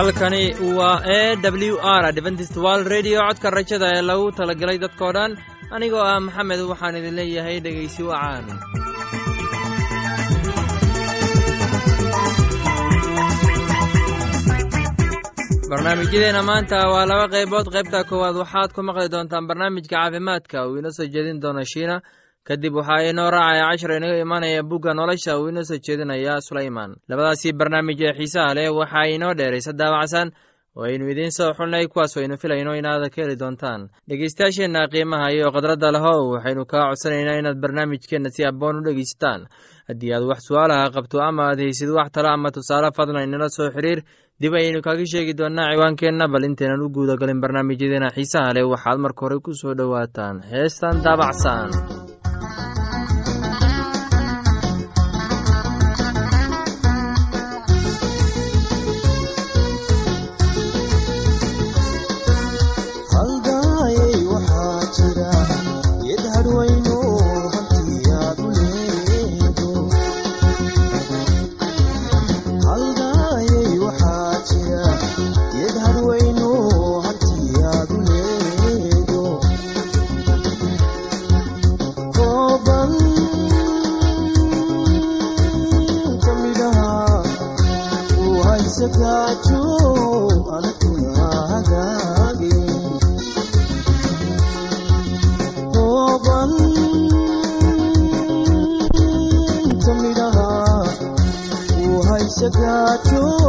halkani waa e w r adventist wald redio codka rajada ee lagu talagalay dadkoo dhan anigoo ah maxamed waxaan idin leeyahay dhegaysi wacaan barnaamijyadeena maanta waa laba qaybood. Qaybta koowaad waxaad ku maqli doontaan barnaamijka caafimaadka. Uu inoo soo jeedin doono shiina kadib waxaa inoo raacaya cashar inaga imaanaya bugga nolosha uu inoo soo jeedinaya sulayman labadaasii barnaamij ee xiisaha leh waxaa inoo dheeraysa daawacsan oo aynu idiin soo xulnay kuwaas aynu filayno inaad ka heli doontaan. Dhegeystayaasheenna qiimaha iyo khadradda lehow waxaynu kaa codsanaynaa inaad barnaamijkeenna si aboon u dhegeysataan haddii aad wax su'aalaha qabto ama aad haysid wax talo ama tusaale fadlan inala soo xiriir dib ayaynu kaga sheegi doonnaa ciwaankeenna. Bal intaynan u guudagalin barnaamijyadeena xiisaha leh waxaad marka hore ku soo dhowaataan heestan daabacsan सजा चो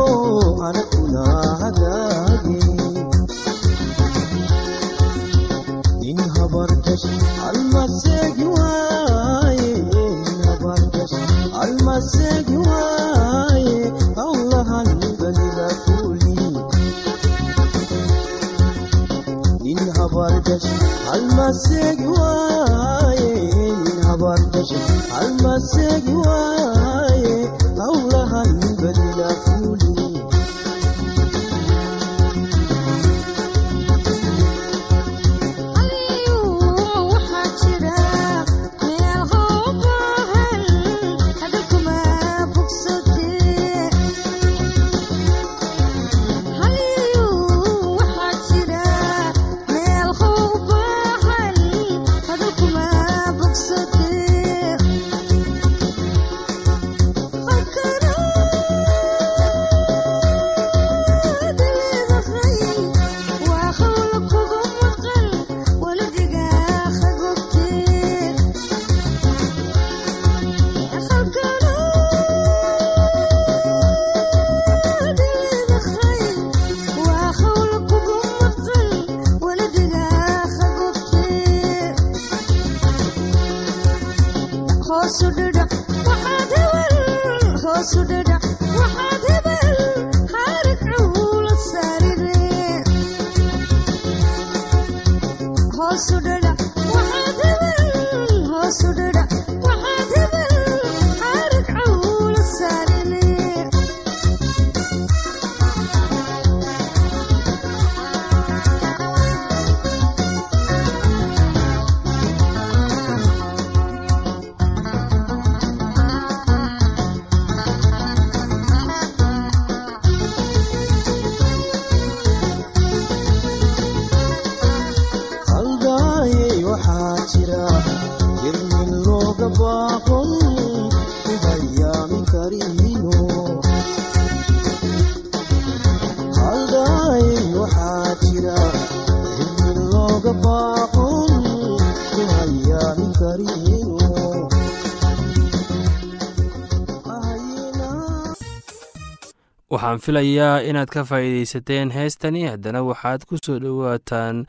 waxaan filayaa inaad ka faa'iidaysateen heestani. Haddana waxaad ku soo dhowaataan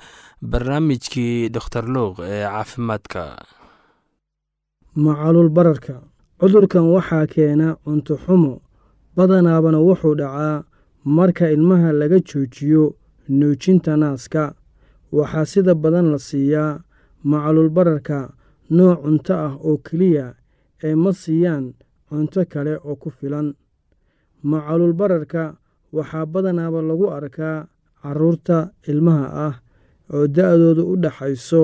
barnaamijkii dokhtar luuq ee caafimaadka. Macalul bararka. Cudurkan waxaa keena cunto xumo badanaabana wuxuu dhacaa marka ilmaha laga joojiyo nuujinta naaska. Waxaa sida badan la siiyaa macalul bararka nooc cunto ah oo keliya ee ma siiyaan cunto kale oo ku filan macalul bararka waxaa badanaaba lagu arkaa carruurta ilmaha ah oo da-doodu u dhaxayso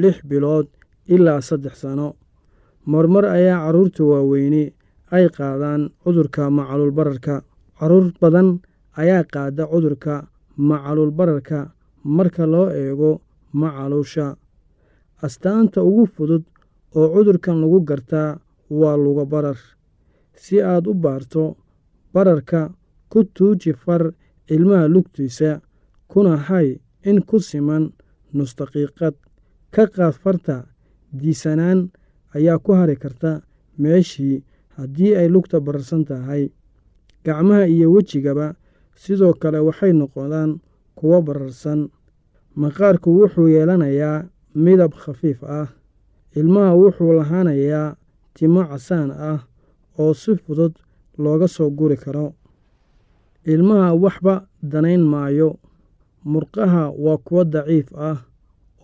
lix bilood ilaa saddex sano. Marmar ayaa carruurta waaweyni ay qaadaan cudurka macalul bararka. Carruur badan ayaa qaada cudurka macaluul bararka marka loo eego macaluusha astaanta ugu fudud oo cudurkan lagu gartaa waa luga barar. Si aad u baarto bararka ku tuuji far ilmaha lugtiisa kuna hay in ku siman nus daqiiqad ka qaad farta diisanaan ayaa ku hari karta meeshii haddii ay lugta bararsan tahay. Gacmaha iyo wejigaba sidoo kale waxay noqdaan kuwo bararsan. Maqaarku wuxuu yeelanayaa midab khafiif ah. Ilmaha wuxuu lahaanayaa timo casaan ah oo si fudud looga soo guri karo. Ilmaha waxba danayn maayo. Murqaha waa kuwo daciif ah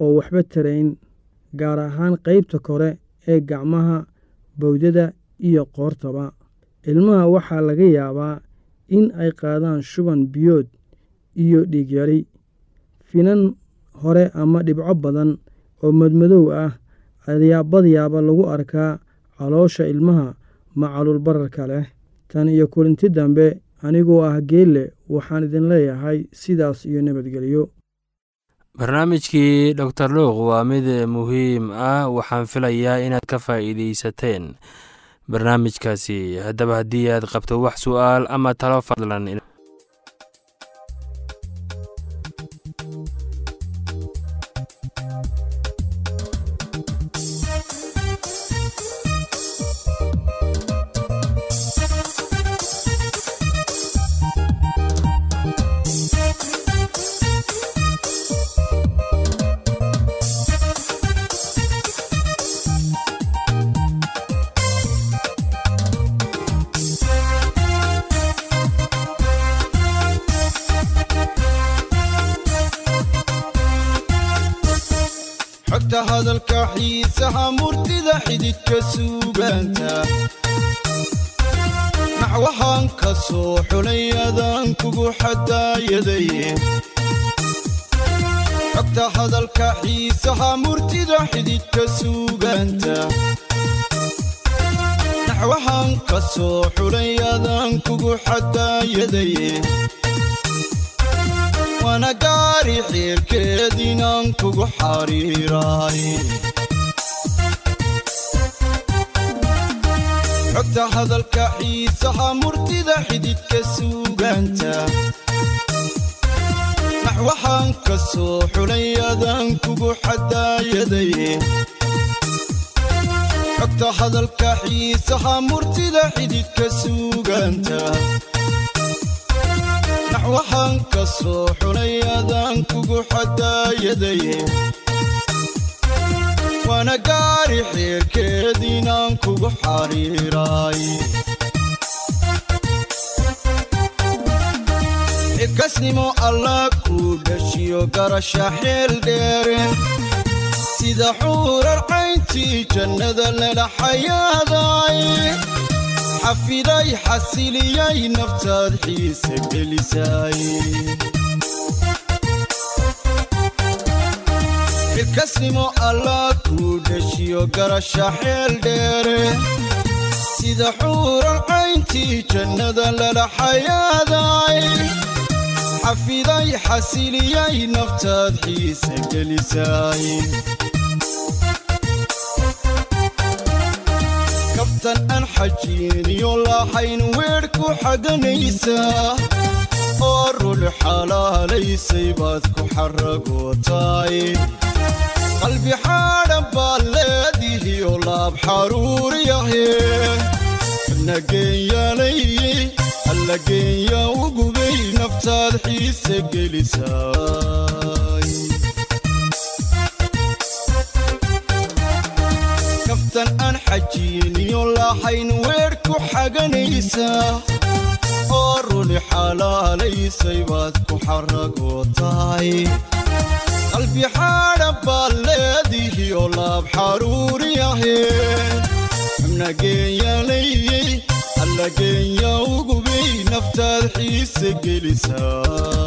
oo waxba tarayn gaar ahaan qaybta kore ee gacmaha bowdada iyo qoortaba. Ilmaha waxaa laga yaabaa in ay qaadaan shuban biyood iyo dhiigyari finan hore ama dhibco badan oo madmadow ah. Ayaa badyaaba lagu arkaa caloosha ilmaha macaluul bararka leh tan iyo kulinti dambe anigoo ah geelle waxaan idin leeyahay sidaas iyo nabadgelyo. Barnaamijkii doctor luuq waa mid muhiim ah waxaan filayaa inaad ka faa'iidaysateen barnaamijkaasi. Haddaba haddii aad qabto wax su'aal ama talo fadlan xogta hadalka xiisaha murtida xididka suugaanta. Naxwahaan ka soo xulay adaan kugu xadaayadaye xogta hadalka xiisaha murtida xididka suugaanta. Naxwahaan ka soo xulay adaan kugu xadaayadaye wana gaari xeerkeediinaan kugu xariiraay. Xogta hadalka xiisaha murtida xididka suugaanta naxwahaan ka soo xulay adaan kugu xadaayadaye xogta hadalka xiisaha murtida xididka suugaanta naxwahaan ka soo xulay adaan kugu xadaayadaye waana gaari xeerkeediinaan kugu xariiraay. Xilkasnimo allah kuu dhashiyo garasha xeel dheere. Sida xuurar cayntii jannada lala xayaaday xafiday xasiliyay naftaad xiise gelisay xilkasnimo allah kuu dhashiyo garasha xeel dheere sida xuurar cayntii jannada lala xayaaday xafiday xasiliyay naftaad xiise gelisay kabtan aan xajiiniyo lahayn weedh ku xaganaysaa oo rul xalaalaysay baad ku xaragootaay. Qalbi xaadhan baad leedihiyo laab xaruuriyahe nageenyalayey allageenya ugubay naftaad xiise gelisaay kaftan aan xajiiniyo lahayn weedh ku xaganaysaa oo ruli xalaalaysay baad ku xaragootaay qalbi xaadhan baad leedihiyo laab xaruuriyahe nageenyalayey allageenya ugubay naftaad xiise gelisaay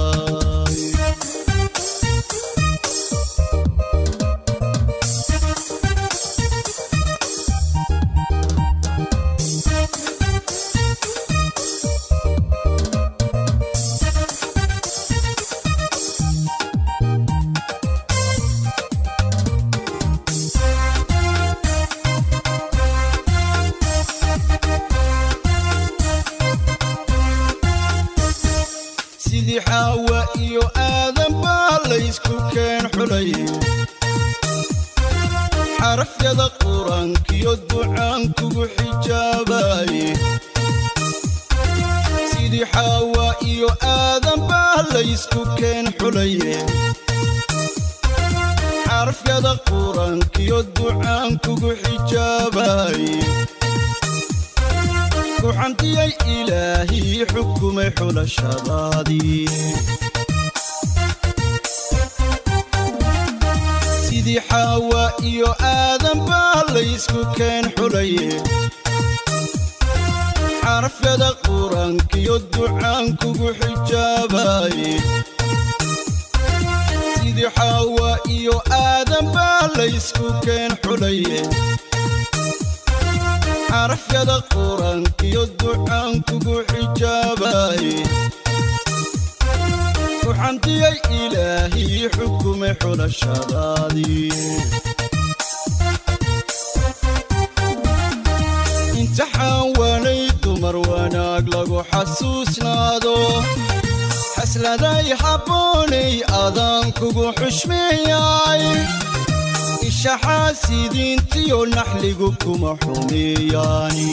ducaan kugu xijaabaye kuxantiyay ilaahii xukumay xulashadaadii sidii xaawa iyo aadan baa laysku keen xulaye xarafyada qur'aankiyo ducaan kugu xijaabaye sidii xaawa iyo aadan baa laysku keen xulaye xarafyada qur'aankiyo ducaan kugu xijaabaye kuxantiyay ilaahii xukumay xulashadaadii imtixaan waanay dumar wanaag lagu xasuusnaado. Xasladay habboonay adaan kugu xushmeeyay ishaxaasidiintiyo naxligu kuma xumeeyaani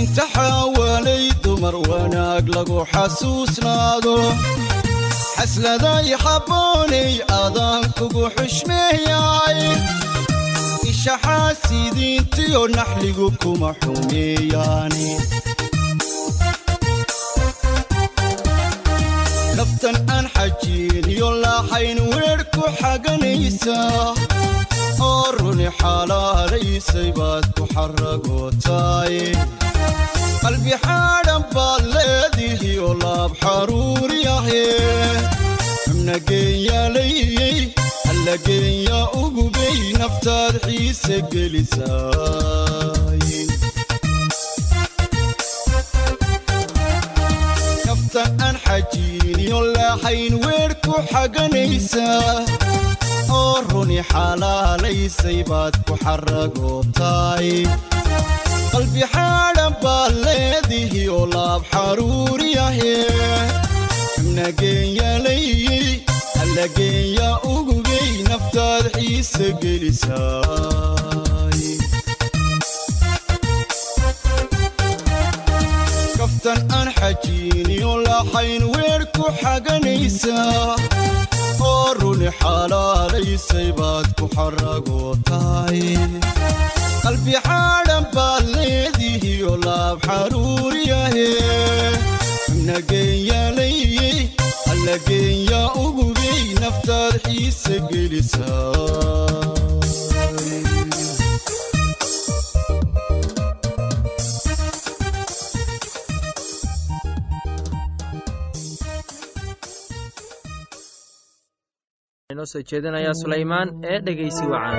imtixaawalay dumar wanaag lagu xasuusnaado. Xasladay habboonay adaan kugu xushmeeyay ishaxaasidiintiyo naxligu kuma xumeeyaani naftan aan xajiiniyo laaxayn weer ku xaganaysa. Oo runi xalaalaysay baad ku xaragootaay qalbi xaadhan baad leedihiyo laab xaruuriyahe xubna geenyaalayey ugubay naftaad xiise gelisaay naftan aan xajiiniyo laaxayn weer ku xaganaysa oo runi xalaalaysay baad ku xaragootaay. Qalbi xaadhan baad leedihiyo laab xaruuriyahe xubna geenyaalayey alla geenya ugubay naftaad xiise gelisaay xajiiniyo laaxayn weer ku xaganaysa. Oo runi xalaalaysay baad ku xaragootaay qalbi xaadhan baad leedihiyo laab xaruuriyahe xubna geenyaalayey alla naftaad xiise gelisaay soo jeedinaya sulaymaan ee dhegaysi wacan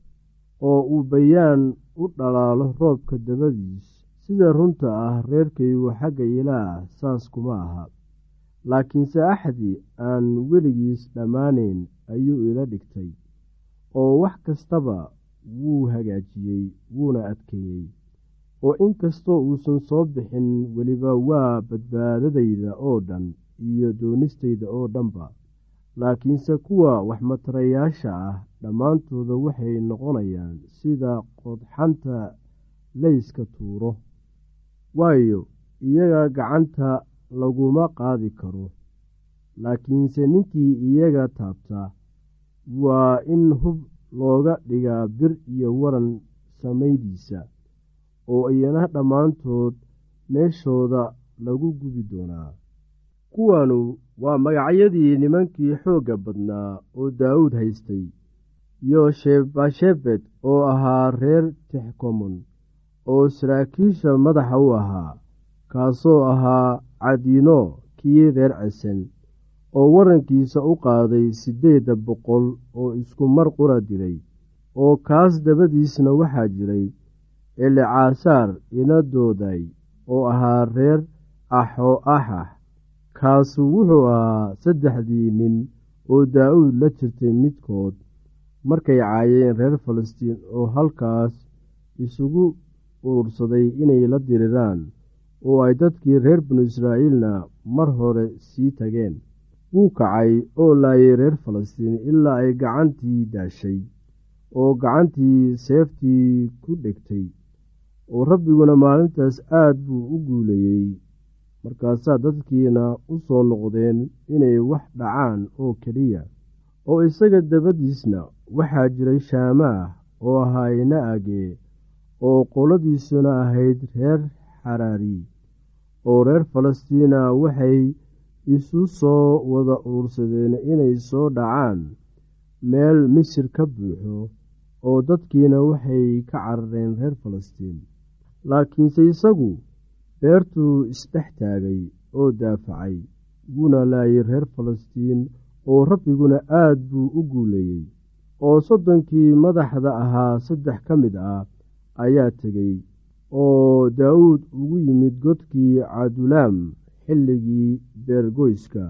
oo uu bayaan u dhalaalo roobka dabadiis. Sida runta ah reerkaygu xagga ilaah saas kuma aha. Laakiinse axdi aan weligiis dhammaanayn ayuu ila dhigtay oo wax kastaba wuu hagaajiyey wuuna adkeeyey. Oo inkastoo uusan soo bixin weliba waa badbaadadayda oo dhan iyo doonistayda oo dhanba laakiinse kuwa waxmatarayaasha ah dhammaantooda waxay noqonayaan sida qodxanta layska tuuro. Waayo iyaga gacanta laguma qaadi karo. Laakiinse ninkii iyaga taabta waa in hub looga dhigaa bir iyo waran samaydiisa oo iyana dhammaantood meeshooda lagu gubi doonaa kuwanu waa magacyadii nimankii xoogga badnaa oo daawuud haystay yoshebashebed oo ahaa reer tixkomon oo saraakiisha madaxa u ahaa kaasoo ahaa cadiino kii reer cesen oo warankiisa u qaaday siddeedda boqol oo isku mar qura dilay oo kaas dabadiisna waxaa jiray elecaasaar inadooday oo ahaa reer axo axax kaasu wuxuu ahaa saddexdii nin oo daa'uud la jirtay midkood. Markay caayeen reer falastiin oo halkaas isugu urursaday inay la diriraan oo ay dadkii reer binu israa'iilna mar hore sii tageen. Wuu kacay oo laayay reer falastiin ilaa ay gacantii daashay oo gacantii seeftii ku dhegtay oo rabbiguna maalintaas aad buu u guulayey markaasaa dadkiina u soo noqdeen inay wax dhacaan oo keliya oo isaga dabadiisna waxaa jiray shaamaah oo ahaa ina-age oo qoladiisuna ahayd reer xaraari oo reer falastiina waxay isu soo wada urursadeen inay soo dhacaan meel misir ka buuxo oo dadkiina waxay ka carareen reer falastiin. Laakiinse isagu beertuu isdhex taagay oo daafacay wuuna laayay reer falastiin oo rabbiguna aad buu u guuleeyey oo soddonkii madaxda ahaa saddex ka mid ah ayaa tegey oo daawuud ugu yimid godkii cadulaam xilligii beergoyska.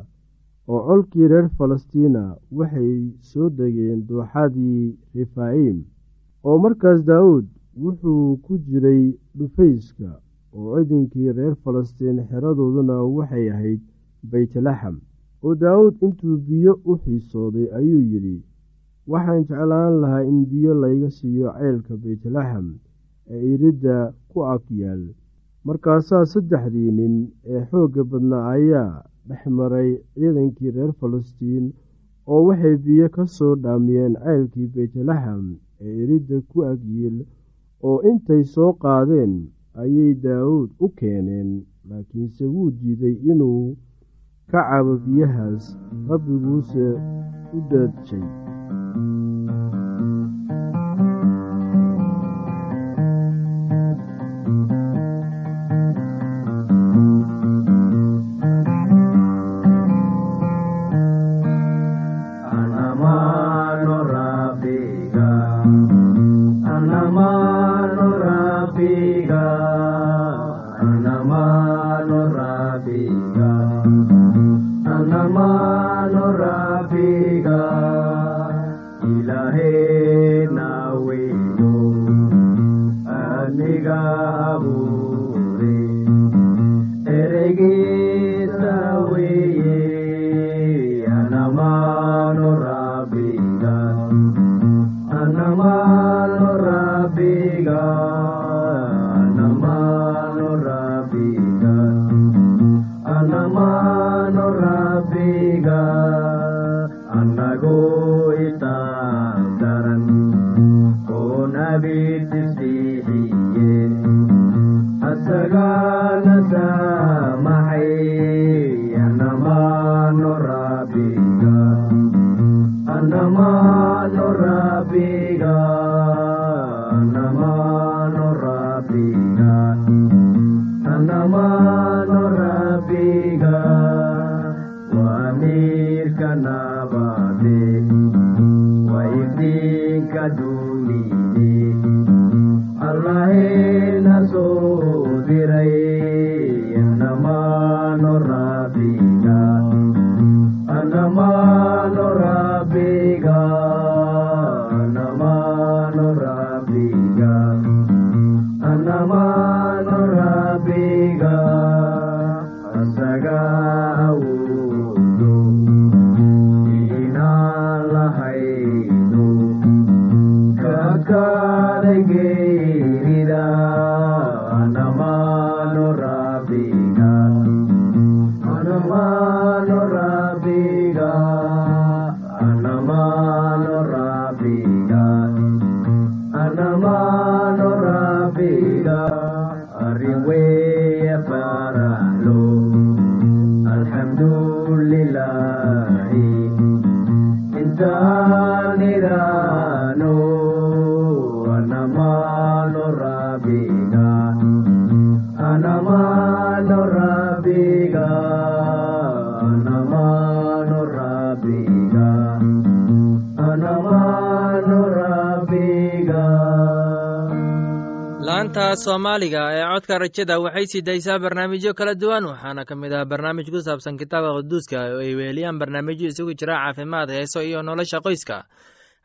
Oo colkii reer falastiina waxay soo degeen dooxadii refaa'im oo markaas daawuud wuxuu ku jiray dhufayska oo ciidankii reer falastiin xeradooduna waxay ahayd beytlaxam oo daawuud intuu biyo u xiisooday ayuu yidhi waxaan jeclaan lahaa in biyo layga siiyo ceylka beytlaxam ee iridda ku ag yaal. Markaasaa saddexdii nin ee xoogga badnaa ayaa dhex maray ciidankii reer falastiin oo waxay biyo ka soo dhaamiyeen ceylkii beytlaxam ee iridda ku agyiil oo intay soo qaadeen ayay daawuud u keeneen laakiinse wuu diiday inuu ka cabo biyahaas rabbiguuse u daajay Mm-hmm. Anamma laanta soomaaliga ee codka rajada waxay sii daysaa barnaamijyo kala duwan waxaana ka mid ah barnaamij ku saabsan kitaabka quduuska oo ay weeliyaan barnaamijyo isugu jira caafimaad heeso iyo nolosha qoyska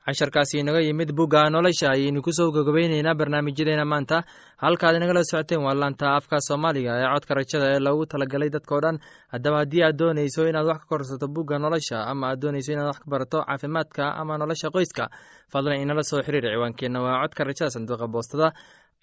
casharkaasi inaga yimid bugga nolosha ayaynu ku soo gogobeyneynaa barnaamijyadeena maanta. Halkaad inagala socoteen waa laanta afka soomaaliga ee codka rajada ee loogu talagalay dadkao dhan. Haddaba haddii aad doonayso inaad wax ka korsato bugga nolosha ama aad doonayso inaad wax ka barato caafimaadka ama nolosha qoyska fadlan inala soo xiriir. Ciwaankeenna waa codka rajada sanduuqa boostada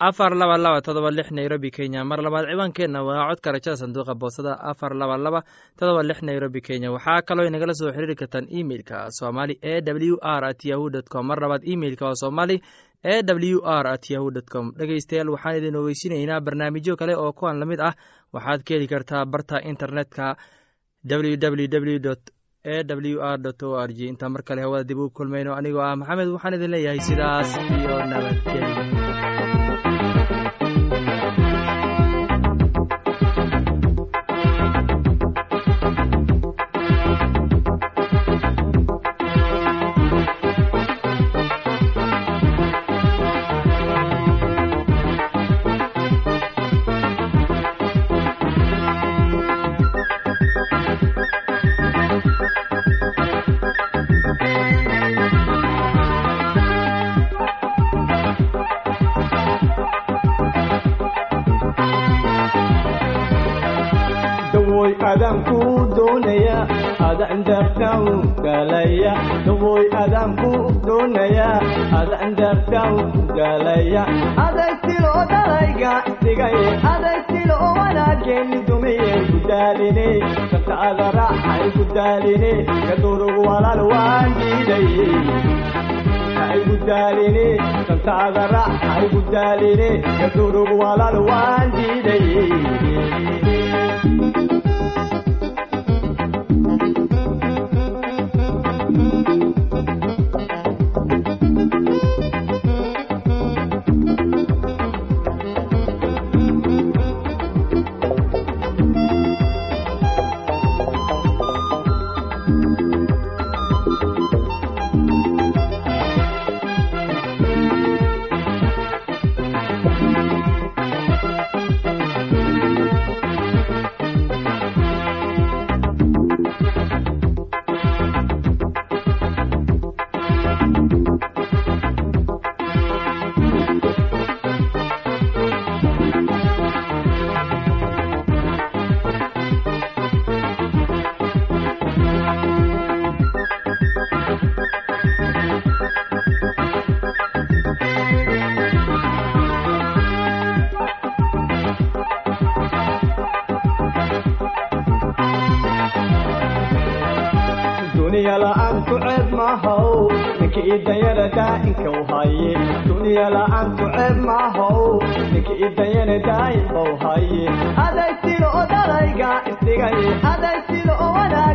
afar laba laba todoba lix nairobi kenya. Mar labaad ciwaankeenna waa codka rajada sanduuqa boostada afar laba laba todoba lix nairobi kenya. Waxaa kaloo inagala soo xiriiri kartaan emeilka somali e w r at yahu dt mar labaad emeilka waa somali e w r at yahu dt dhegeystayaal waxaan idin ogeysinaynaa barnaamijyo kale oo kuwan la mid ah. Waxaad ka heli kartaa barta internetka www e w r o r g intaa mar kale hawada dib u kulmayno. Anigoo ah maxamed waxaan idin leeyahay sidaas iyo nabadgelyo adaanku doonaya adaan dartaan galaya dawoy adaanku doonaya adaan dartaan galaya adaysilo dalayga dhigay adaysilo wanaageeni dumiye gudaaline kataada raaxay gudaaline kadurugu walaal waan diiday gudaaline kantaada raaxay gudaaline kadurugu walaal waan diiday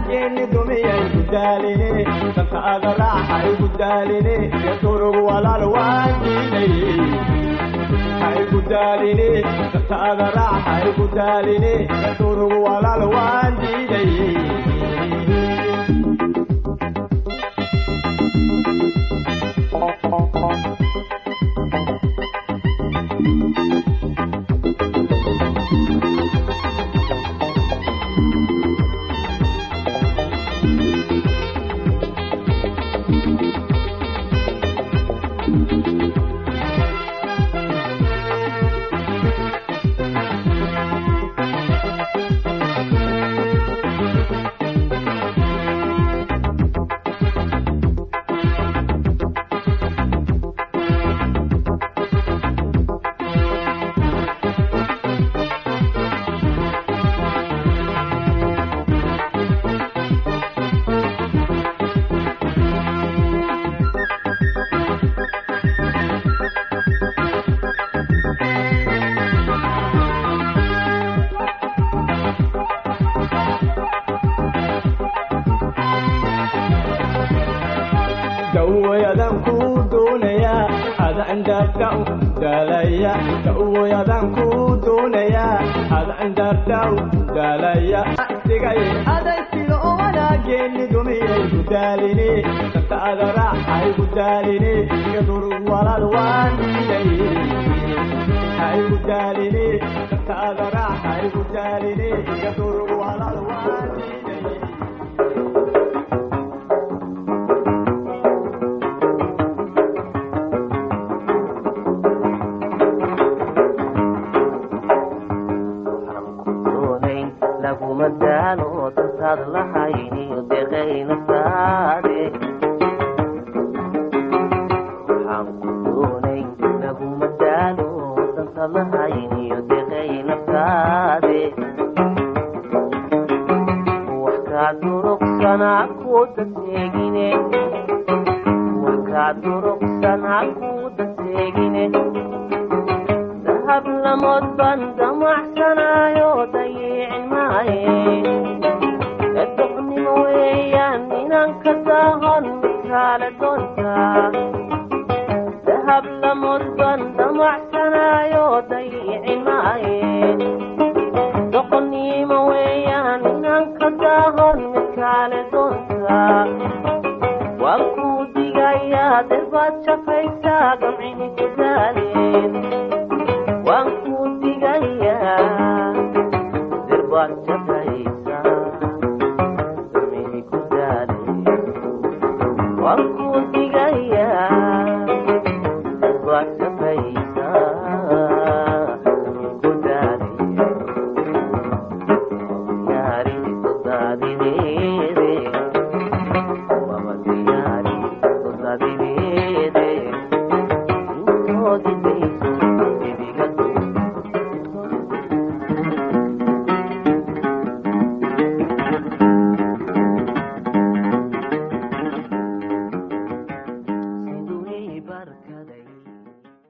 wanaageeni dumiyay gudaaline danka ada raaxay gudaaline yadurugu walaal waan diiday hay gudaaline danka ada raaxay gudaaline yadurugu walaal waan diiday Raaxay digayaa